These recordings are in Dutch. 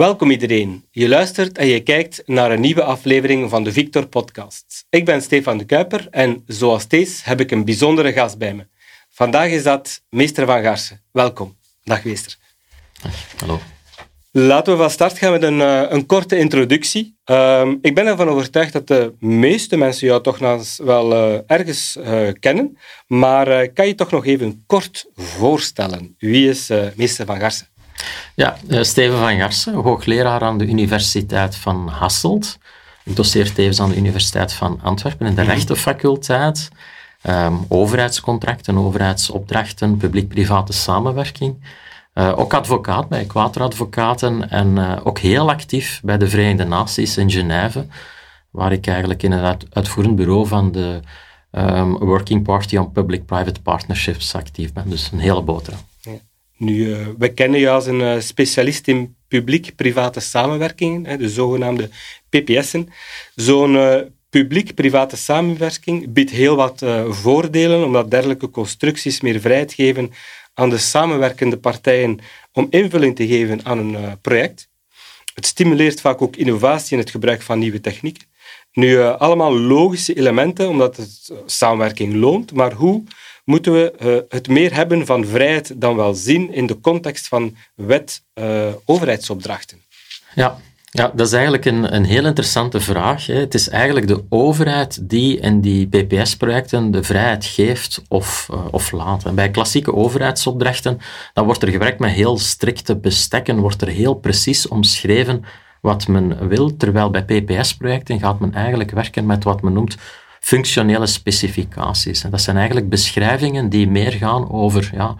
Welkom iedereen. Je luistert en je kijkt naar een nieuwe aflevering van de Victor Podcast. Ik ben Stefan de Kuiper en zoals steeds heb ik een bijzondere gast bij me. Vandaag is dat meester Van Garsen. Welkom. Dag meester. Hallo. Laten we van start gaan met een, uh, een korte introductie. Uh, ik ben ervan overtuigd dat de meeste mensen jou toch nog wel uh, ergens uh, kennen. Maar kan je toch nog even kort voorstellen? Wie is meester Van Garsen? Ja, Steven van Garsen, hoogleraar aan de Universiteit van Hasselt. Ik doseer tevens aan de Universiteit van Antwerpen in de mm rechtenfaculteit. Um, overheidscontracten, overheidsopdrachten, publiek-private samenwerking. Uh, ook advocaat bij Equatoradvocaten en uh, ook heel actief bij de Verenigde Naties in Genève, waar ik eigenlijk in het uitvoerend bureau van de um, Working Party on Public-Private Partnerships actief ben. Dus een hele boterham. Nu, uh, we kennen je als een specialist in publiek-private samenwerkingen, de zogenaamde PPS'en. Zo'n publiek-private samenwerking biedt heel wat voordelen, omdat dergelijke constructies meer vrijheid geven aan de samenwerkende partijen om invulling te geven aan een project. Het stimuleert vaak ook innovatie en het gebruik van nieuwe technieken. Nu, allemaal logische elementen, omdat het samenwerking loont, maar hoe moeten we het meer hebben van vrijheid dan wel zien in de context van wet-overheidsopdrachten? ja, ja, dat is eigenlijk een, een heel interessante vraag. Hè. Het is eigenlijk de overheid die in die PPS-projecten de vrijheid geeft of, uh, of laat. En bij klassieke overheidsopdrachten dan wordt er gewerkt met heel strikte bestekken, wordt er heel precies omschreven wat men wil, terwijl bij PPS-projecten gaat men eigenlijk werken met wat men noemt functionele specificaties. Dat zijn eigenlijk beschrijvingen die meer gaan over ja,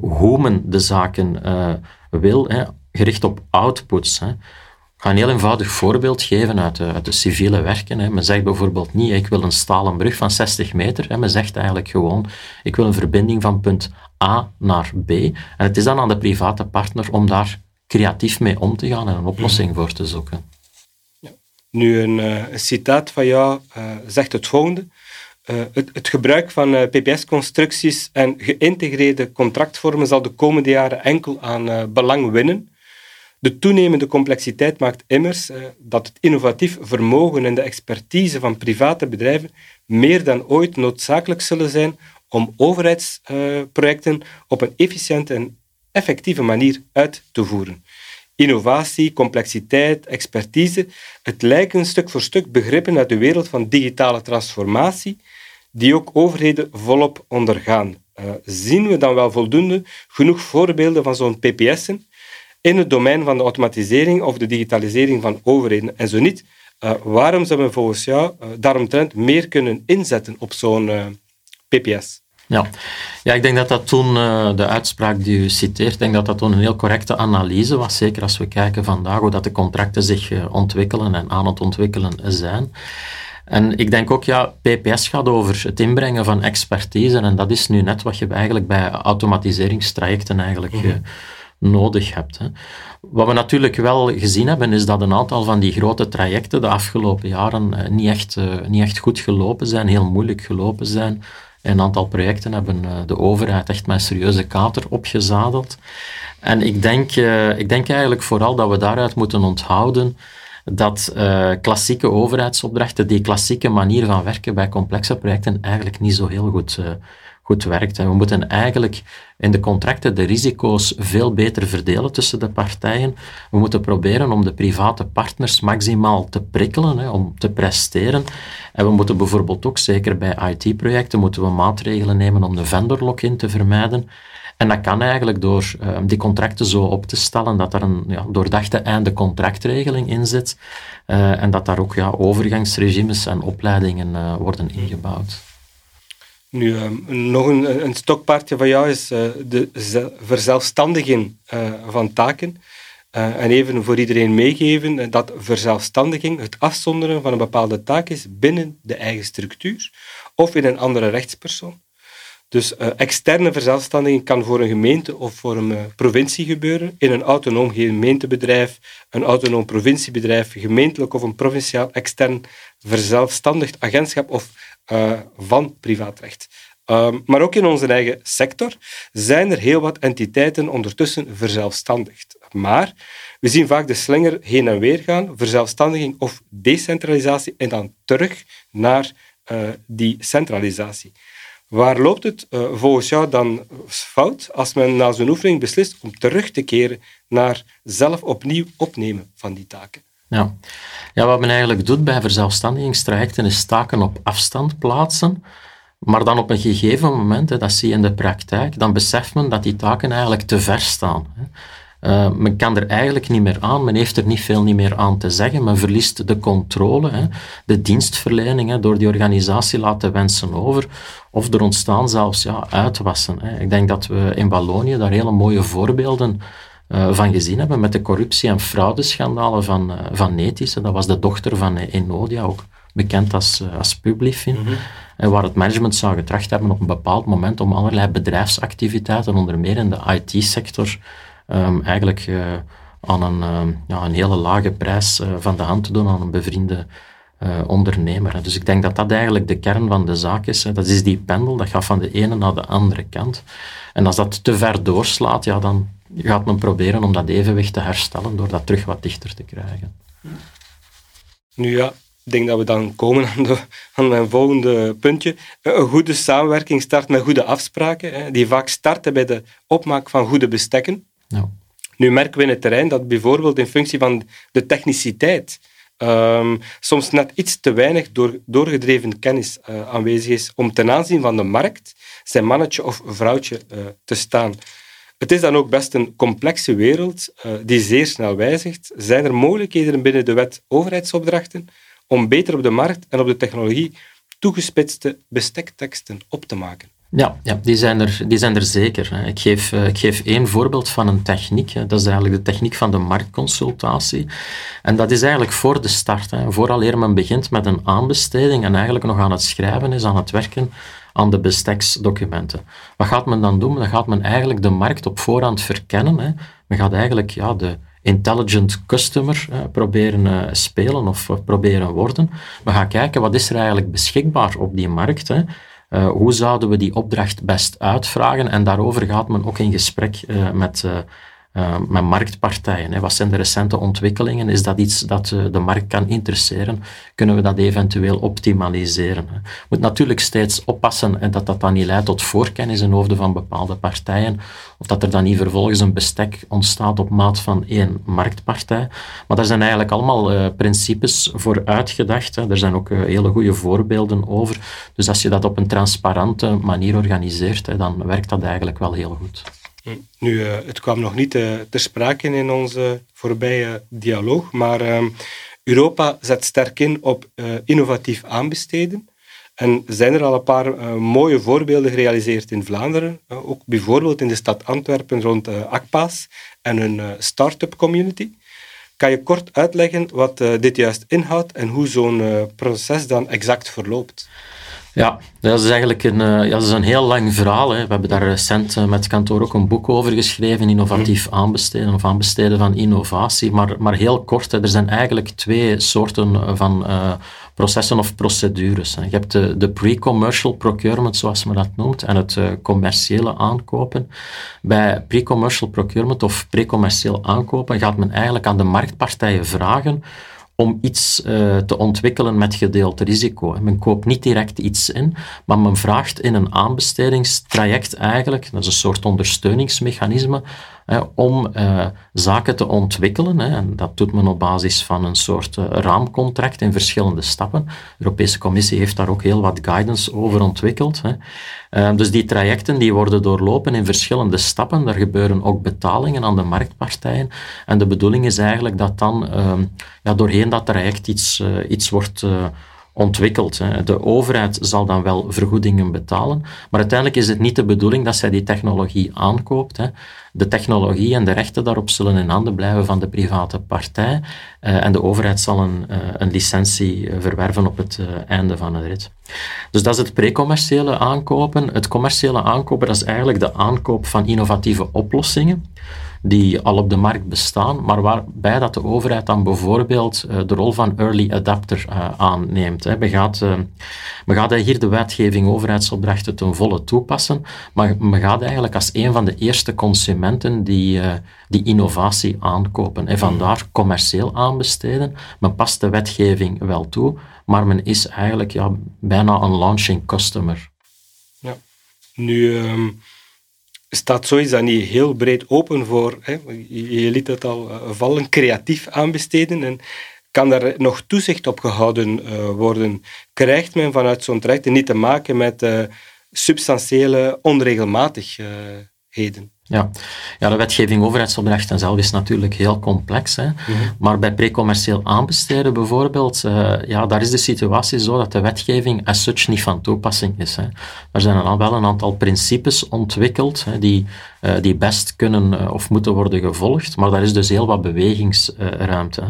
hoe men de zaken uh, wil, hè, gericht op outputs. Hè. Ik ga een heel eenvoudig voorbeeld geven uit de, uit de civiele werken. Hè. Men zegt bijvoorbeeld niet, ik wil een stalen brug van 60 meter. Hè. Men zegt eigenlijk gewoon, ik wil een verbinding van punt A naar B. En het is dan aan de private partner om daar creatief mee om te gaan en een oplossing voor te zoeken. Nu, een, uh, een, citaat van jou uh, zegt het volgende. Uh, het, gebruik van PPS-constructies en geïntegreerde contractvormen zal de komende jaren enkel aan belang winnen. De toenemende complexiteit maakt immers eh, dat het innovatief vermogen en de expertise van private bedrijven meer dan ooit noodzakelijk zullen zijn om overheidsprojecten op een efficiënte en effectieve manier uit te voeren. Innovatie, complexiteit, expertise, het lijken stuk voor stuk begrippen uit de wereld van digitale transformatie, die ook overheden volop ondergaan. Uh, zien we dan wel voldoende genoeg voorbeelden van zo'n PPS'en in het domein van de automatisering of de digitalisering van overheden. En zo niet, uh, waarom zouden we volgens jou uh, daaromtrent meer kunnen inzetten op zo'n eh, PPS? Ja. ja, ik denk dat dat toen, de uitspraak die u citeert, denk dat dat toen een heel correcte analyse was, zeker als we kijken vandaag hoe dat de contracten zich ontwikkelen en aan het ontwikkelen zijn. En ik denk ook, ja, PPS gaat over het inbrengen van expertise en dat is nu net wat je eigenlijk bij automatiseringstrajecten eigenlijk... Mm -hmm nodig hebt. Hè. Wat we natuurlijk wel gezien hebben, is dat een aantal van die grote trajecten de afgelopen jaren eh, niet, echt, eh, niet echt goed gelopen zijn, heel moeilijk gelopen zijn. Een aantal projecten hebben eh, de overheid echt een serieuze kater opgezadeld. En ik denk, ik denk eigenlijk vooral dat we daaruit moeten onthouden dat uh, klassieke overheidsopdrachten, die klassieke manier van werken bij complexe projecten, eigenlijk niet zo heel goed, goed werkt. We moeten eigenlijk in de contracten de risico's veel beter verdelen tussen de partijen. We moeten proberen om de private partners maximaal te prikkelen, hè, om te presteren. En we moeten bijvoorbeeld ook, zeker bij IT-projecten, moeten we maatregelen nemen om de vendor lock-in te vermijden. En dat kan eigenlijk door uh, die contracten zo op te stellen dat er een ja, doordachte einde-contractregeling in zit uh, en dat daar ook ja, overgangsregimes en opleidingen uh, worden ingebouwd. Nu, ehm, nog een, een stokpaardje van jou is uh, de verzelfstandiging uh, van taken. Uh, en even voor iedereen meegeven dat verzelfstandiging het afzonderen van een bepaalde taak is binnen de eigen structuur of in een andere rechtspersoon. Dus externe verzelfstandiging kan voor een gemeente of voor een provincie gebeuren, in een autonoom gemeentebedrijf, een autonoom provinciebedrijf, gemeentelijk of een provinciaal extern verzelfstandigd agentschap of van privaatrecht. Ehm, maar ook in onze eigen sector zijn er heel wat entiteiten ondertussen verzelfstandigd. Maar we zien vaak de slinger heen en weer gaan, verzelfstandiging of decentralisatie, en dan terug naar uh, die centralisatie. Waar loopt het uh, volgens jou dan fout als men na zo'n oefening beslist om terug te keren naar zelf opnieuw opnemen van die taken? Ja. ja, wat men eigenlijk doet bij verzelfstandigingstrajecten is taken op afstand plaatsen, maar dan op een gegeven moment, hè, dat zie je in de praktijk, dan beseft men dat die taken eigenlijk te ver staan. Hè. Uh, men kan er eigenlijk niet meer aan, men heeft er niet veel niet meer aan te zeggen, men verliest de controle, hè, de dienstverlening hè, door die organisatie laten wensen over, of er ontstaan zelfs ja, uitwassen. Hè. Ik denk dat we in Wallonië daar hele mooie voorbeelden uh, van gezien hebben met de corruptie- en fraudeschandalen van, uh, van Netis. Dat was de dochter van Enodia, ook bekend als, als Publifin. Mm -hmm. waar het management zou getracht hebben op een bepaald moment om allerlei bedrijfsactiviteiten, onder meer in de IT-sector, um, eigenlijk uh, aan een, uh, ja, een hele lage prijs van de hand te doen aan een bevriende ondernemer. Dus ik denk dat dat eigenlijk de kern van de zaak is. Hè. Dat is die pendel, dat gaat van de ene naar de andere kant. En als dat te ver doorslaat, ja, dan gaat men proberen om dat evenwicht te herstellen door dat terug wat dichter te krijgen. Nu ja, ik denk dat we dan komen aan, de, aan mijn volgende puntje. Een goede samenwerking start met goede afspraken, hè, die vaak starten bij de opmaak van goede bestekken. Nu merken we in het terrein dat bijvoorbeeld in functie van de techniciteit um, soms net iets te weinig door, doorgedreven kennis uh, aanwezig is om ten aanzien van de markt zijn mannetje of vrouwtje uh, te staan. Het is dan ook best een complexe wereld uh, die zeer snel wijzigt. Zijn er mogelijkheden binnen de wet overheidsopdrachten om beter op de markt en op de technologie toegespitste bestekteksten op te maken? Ja, ja die, zijn er, die zijn er zeker. Ik geef, eh, ik geef één voorbeeld van een techniek. Dat is eigenlijk de techniek van de marktconsultatie. En dat is eigenlijk voor de start. Vooraleer men begint met een aanbesteding en eigenlijk nog aan het schrijven is, aan het werken aan de besteksdocumenten. Wat gaat men dan doen? Dan gaat men eigenlijk de markt op voorhand verkennen. Men gaat eigenlijk ja, de intelligent customer proberen uh, spelen of proberen worden. We gaan kijken wat is er eigenlijk beschikbaar op die markt. Hè. Uh, hoe zouden we die opdracht best uitvragen? En daarover gaat men ook in gesprek met, uh, met marktpartijen. Hè. Wat zijn de recente ontwikkelingen? Is dat iets dat de markt kan interesseren? Kunnen we dat eventueel optimaliseren? Hè? Moet natuurlijk steeds oppassen en dat dat dan niet leidt tot voorkennis in hoofden van bepaalde partijen, of dat er dan niet vervolgens een bestek ontstaat op maat van één marktpartij. Maar daar zijn eigenlijk allemaal principes voor uitgedacht. Hè. Er zijn ook hele goede voorbeelden over. Dus als je dat op een transparante manier organiseert, hè, dan werkt dat eigenlijk wel heel goed. Nu, uh, het kwam nog niet uh, ter sprake in onze voorbije dialoog, maar uh, Europa zet sterk in op eh, innovatief aanbesteden. En zijn er al een paar mooie voorbeelden gerealiseerd in Vlaanderen, ook bijvoorbeeld in de stad Antwerpen rond ACPA's en hun start-up community. Kan je kort uitleggen wat dit juist inhoudt en hoe zo'n proces dan exact verloopt? Ja, dat is eigenlijk een, eh, ja, dat is een heel lang verhaal. Hè. We hebben daar recent eh, met het kantoor ook een boek over geschreven, innovatief mhm. aanbesteden of aanbesteden van innovatie. Maar, maar heel kort, hè. er zijn eigenlijk twee soorten van uh, processen of procedures. Hè. Je hebt de, de pre-commercial procurement, zoals men dat noemt, en het uh, commerciële aankopen. Bij pre-commercial procurement of pre-commercieel aankopen gaat men eigenlijk aan de marktpartijen vragen om iets uh, te ontwikkelen met gedeeld risico. Men koopt niet direct iets in, maar men vraagt in een aanbestedingstraject eigenlijk, dat is een soort ondersteuningsmechanisme, om uh, zaken te ontwikkelen. Hè, en dat doet men op basis van een soort uh, raamcontract in verschillende stappen. De Europese Commissie heeft daar ook heel wat guidance over ontwikkeld. Hè. Uh, dus die trajecten die worden doorlopen in verschillende stappen. Daar gebeuren ook betalingen aan de marktpartijen. En de bedoeling is eigenlijk dat dan ehm, ja, doorheen dat traject iets, iets wordt ontwikkeld. De overheid zal dan wel vergoedingen betalen, maar uiteindelijk is het niet de bedoeling dat zij die technologie aankoopt. De technologie en de rechten daarop zullen in handen blijven van de private partij eh, en de overheid zal een, eh, een licentie eh, verwerven op het einde van het rit. Dus dat is het pre-commerciële aankopen. Het commerciële aankopen dat is eigenlijk de aankoop van innovatieve oplossingen. Die al op de markt bestaan, maar waarbij dat de overheid dan bijvoorbeeld uh, de rol van early adapter uh, aanneemt. Hè. Men, gaat, uh, men hier de wetgeving overheidsopdrachten ten volle toepassen, maar men gaat eigenlijk als een van de eerste consumenten die, die innovatie aankopen en vandaar commercieel aanbesteden. Men past de wetgeving wel toe, maar men is eigenlijk ja, bijna een launching customer. Ja. Nu um, staat dan niet heel breed open voor, hè? Je, liet het al uh, vallen, creatief aanbesteden. En kan daar nog toezicht op gehouden uh, worden? Krijgt men vanuit zo'n traject niet te maken met uh, substantiële onregelmatigheden? Ja. ja, de wetgeving overheidsopdrachten zelf is natuurlijk heel complex. Hè. Mhm. Maar bij pre-commercieel aanbesteden bijvoorbeeld, uh, ja, daar is de situatie zo dat de wetgeving as such niet van toepassing is. Hè. Er zijn al wel een aantal principes ontwikkeld hè, die, uh, die best kunnen uh, of moeten worden gevolgd, maar daar is dus heel wat bewegingsruimte.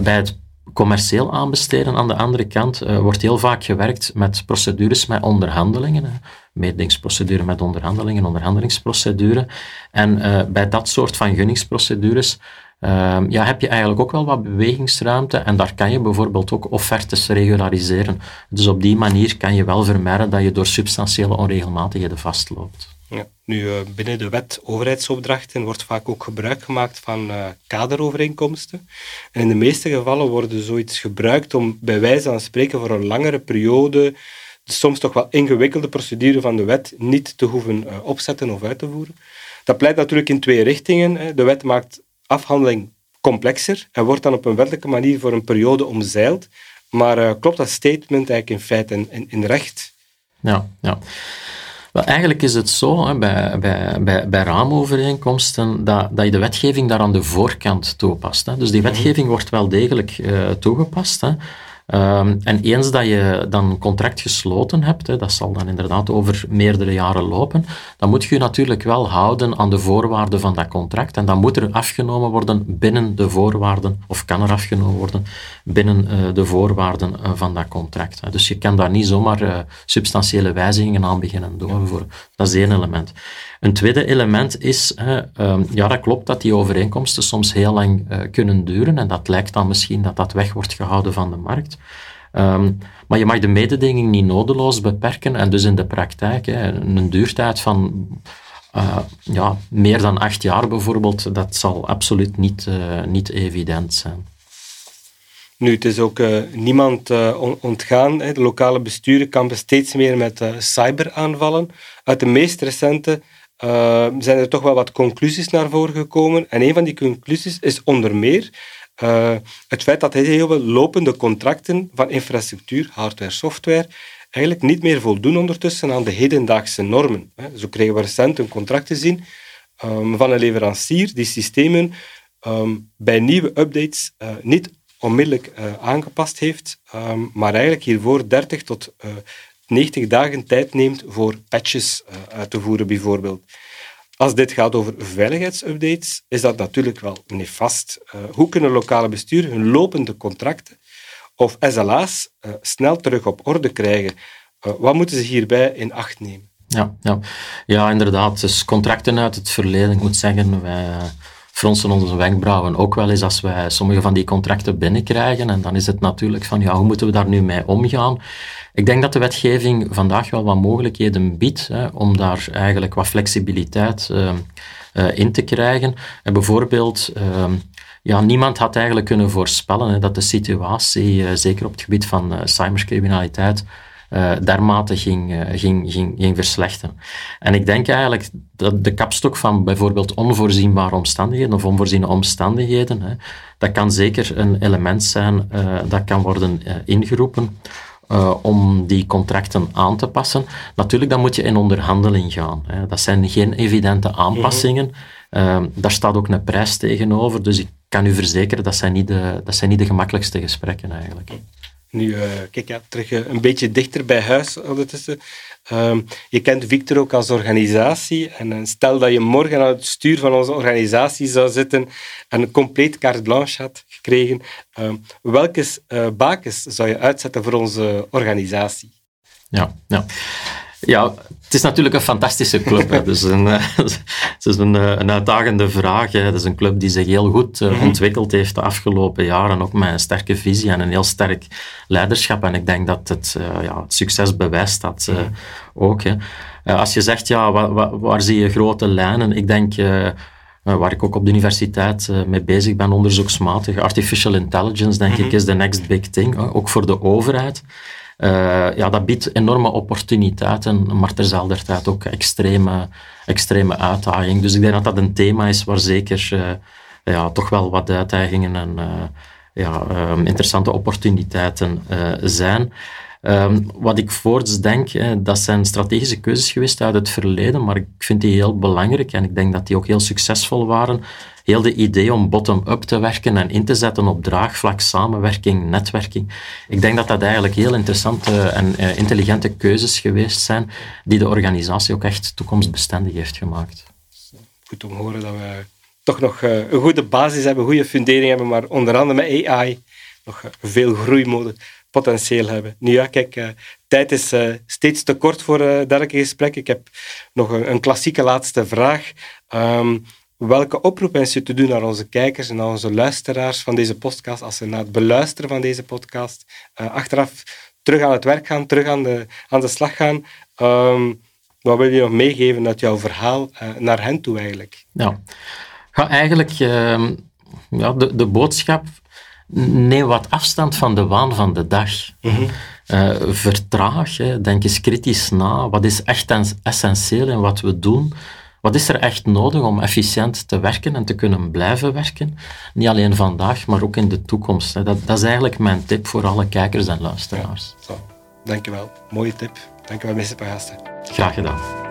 bij het commercieel aanbesteden aan de andere kant uh, wordt heel vaak gewerkt met procedures met onderhandelingen. Medingsprocedure met onderhandelingen, onderhandelingsprocedure. En uh, bij dat soort van gunningsprocedures uh, ja, heb je eigenlijk ook wel wat bewegingsruimte en daar kan je bijvoorbeeld ook offertes regulariseren. Dus op die manier kan je wel vermijden dat je door substantiële onregelmatigheden vastloopt. Ja. Nu, eh, binnen de wet overheidsopdrachten wordt vaak ook gebruik gemaakt van uh, kaderovereenkomsten. En in de meeste gevallen worden zoiets gebruikt om bij wijze van spreken voor een langere periode de soms toch wel ingewikkelde procedure van de wet niet te hoeven uh, opzetten of uit te voeren. Dat pleit natuurlijk in twee richtingen. De wet maakt afhandeling complexer en wordt dan op een wettelijke manier voor een periode omzeild. Maar klopt dat statement eigenlijk in feite in, in recht? Ja, ja. Wel, eigenlijk is het zo hè, bij, bij, bij, bij raamovereenkomsten dat, dat je de wetgeving daar aan de voorkant toepast. Hè. Dus die mhm. wetgeving wordt wel degelijk uh, toegepast. Hè. Um, en eens dat je dan een contract gesloten hebt, hè, dat zal dan inderdaad over meerdere jaren lopen, dan moet je je natuurlijk wel houden aan de voorwaarden van dat contract. En dan moet er afgenomen worden binnen de voorwaarden, of kan er afgenomen worden binnen uh, de voorwaarden uh, van dat contract. Hè. Dus je kan daar niet zomaar uh, substantiële wijzigingen aan beginnen doorvoeren. Dat is één element. Een tweede element is, um, ja, dat klopt dat die overeenkomsten soms heel lang kunnen duren en dat lijkt dan misschien dat dat weg wordt gehouden van de markt. Um, maar je mag de mededinging niet nodeloos beperken en dus in de praktijk hè, een duurtijd van uh, ja, meer dan acht jaar bijvoorbeeld, dat zal absoluut niet, uh, niet evident zijn. Nu, het is ook uh, niemand ontgaan. Hè. De lokale besturen kampen steeds meer met cyberaanvallen. Uit de meest recente zijn er toch wel wat conclusies naar voren gekomen. En een van die conclusies is onder meer uh, het feit dat heel veel lopende contracten van infrastructuur, hardware, software, eigenlijk niet meer voldoen ondertussen aan de hedendaagse normen. Zo kregen we recent een contract te zien um, van een leverancier die systemen um, bij nieuwe updates uh, niet onmiddellijk uh, aangepast heeft, um, maar eigenlijk hiervoor 30 tot 90 dagen tijd neemt voor patches uit te voeren, bijvoorbeeld. Als dit gaat over veiligheidsupdates, is dat natuurlijk wel nefast. Uh, hoe kunnen lokale besturen hun lopende contracten of SLA's eh, snel terug op orde krijgen? wat moeten ze hierbij in acht nemen? Ja, ja. ja, inderdaad. Dus contracten uit het verleden, ik moet zeggen, wij fronsen onze wenkbrauwen ook wel eens als wij sommige van die contracten binnenkrijgen. En dan is het natuurlijk van, ja, hoe moeten we daar nu mee omgaan? Ik denk dat de wetgeving vandaag wel wat mogelijkheden biedt hè, om daar eigenlijk wat flexibiliteit uh, uh, in te krijgen. En bijvoorbeeld, uh, ja, niemand had eigenlijk kunnen voorspellen hè, dat de situatie, eh, zeker op het gebied van cybercriminaliteit, uh, dermate ging, ging, ging, ging verslechteren. En ik denk eigenlijk dat de kapstok van bijvoorbeeld onvoorzienbare omstandigheden of onvoorziene omstandigheden, hè, dat kan zeker een element zijn dat kan worden ingeroepen. Uh, om die contracten aan te passen. Natuurlijk, dan moet je in onderhandeling gaan. Hè. Dat zijn geen evidente aanpassingen. Uh, daar staat ook een prijs tegenover. Dus ik kan u verzekeren, dat zijn niet de, dat zijn niet de gemakkelijkste gesprekken eigenlijk. Nu, uh, kijk, ja, terug uh, een beetje dichter bij huis ondertussen. Um, je kent Victor ook als organisatie. En uh, stel dat je morgen aan het stuur van onze organisatie zou zitten en een compleet carte blanche had gekregen. Um, welke bakens zou je uitzetten voor onze organisatie? Ja, ja. Ja, het is natuurlijk een fantastische club. Hè. Dus een, eh, het is een, eh, een uitdagende vraag. Hè. Het is een club die zich heel goed uh, ontwikkeld heeft de afgelopen jaren, ook met een sterke visie en een heel sterk leiderschap. En ik denk dat het, ja, het succes bewijst dat uh, ook. Hè. als je zegt, ja, waar, waar, waar, zie je grote lijnen? Ik denk... waar ik ook op de universiteit mee bezig ben, onderzoeksmatig. Artificial intelligence, denk ik, is de next big thing. ook voor de overheid. Uh, ja, dat biedt enorme opportuniteiten, maar terzelfde tijd ook extreme, extreme uitdagingen. Dus ik denk dat dat een thema is waar zeker uh, ja, toch wel wat uitdagingen en uh, ja, um, interessante opportuniteiten zijn. Um, wat ik voorts denk, dat zijn strategische keuzes geweest uit het verleden, maar ik vind die heel belangrijk en ik denk dat die ook heel succesvol waren. Heel de idee om bottom-up te werken en in te zetten op draagvlak, samenwerking, netwerking. Ik denk dat dat eigenlijk heel interessante en uh, intelligente keuzes geweest zijn, die de organisatie ook echt toekomstbestendig heeft gemaakt. Goed om te horen dat we toch nog uh, een goede basis hebben, goede fundering hebben, maar onder andere met AI nog uh, veel groeimode potentieel hebben. Nu ja, kijk, tijd is steeds te kort voor dergelijke gesprekken. Ik heb nog een, klassieke laatste vraag. Um, welke oproep wens je te doen naar onze kijkers en naar onze luisteraars van deze podcast, als ze na het beluisteren van deze podcast achteraf terug aan het werk gaan, terug aan de, aan de slag gaan? Um, wat wil je nog meegeven uit jouw verhaal naar hen toe eigenlijk? Ja, ga eigenlijk ehm, ja, de, de boodschap neem wat afstand van de waan van de dag. Mm vertraag, hè. denk eens kritisch na. Wat is echt essentieel in wat we doen? Wat is er echt nodig om efficiënt te werken en te kunnen blijven werken? Niet alleen vandaag, maar ook in de toekomst. Dat, dat, is eigenlijk mijn tip voor alle kijkers en luisteraars. Ja, zo. Dankjewel. Mooie tip. Dankjewel, meester Pagasten. Graag gedaan.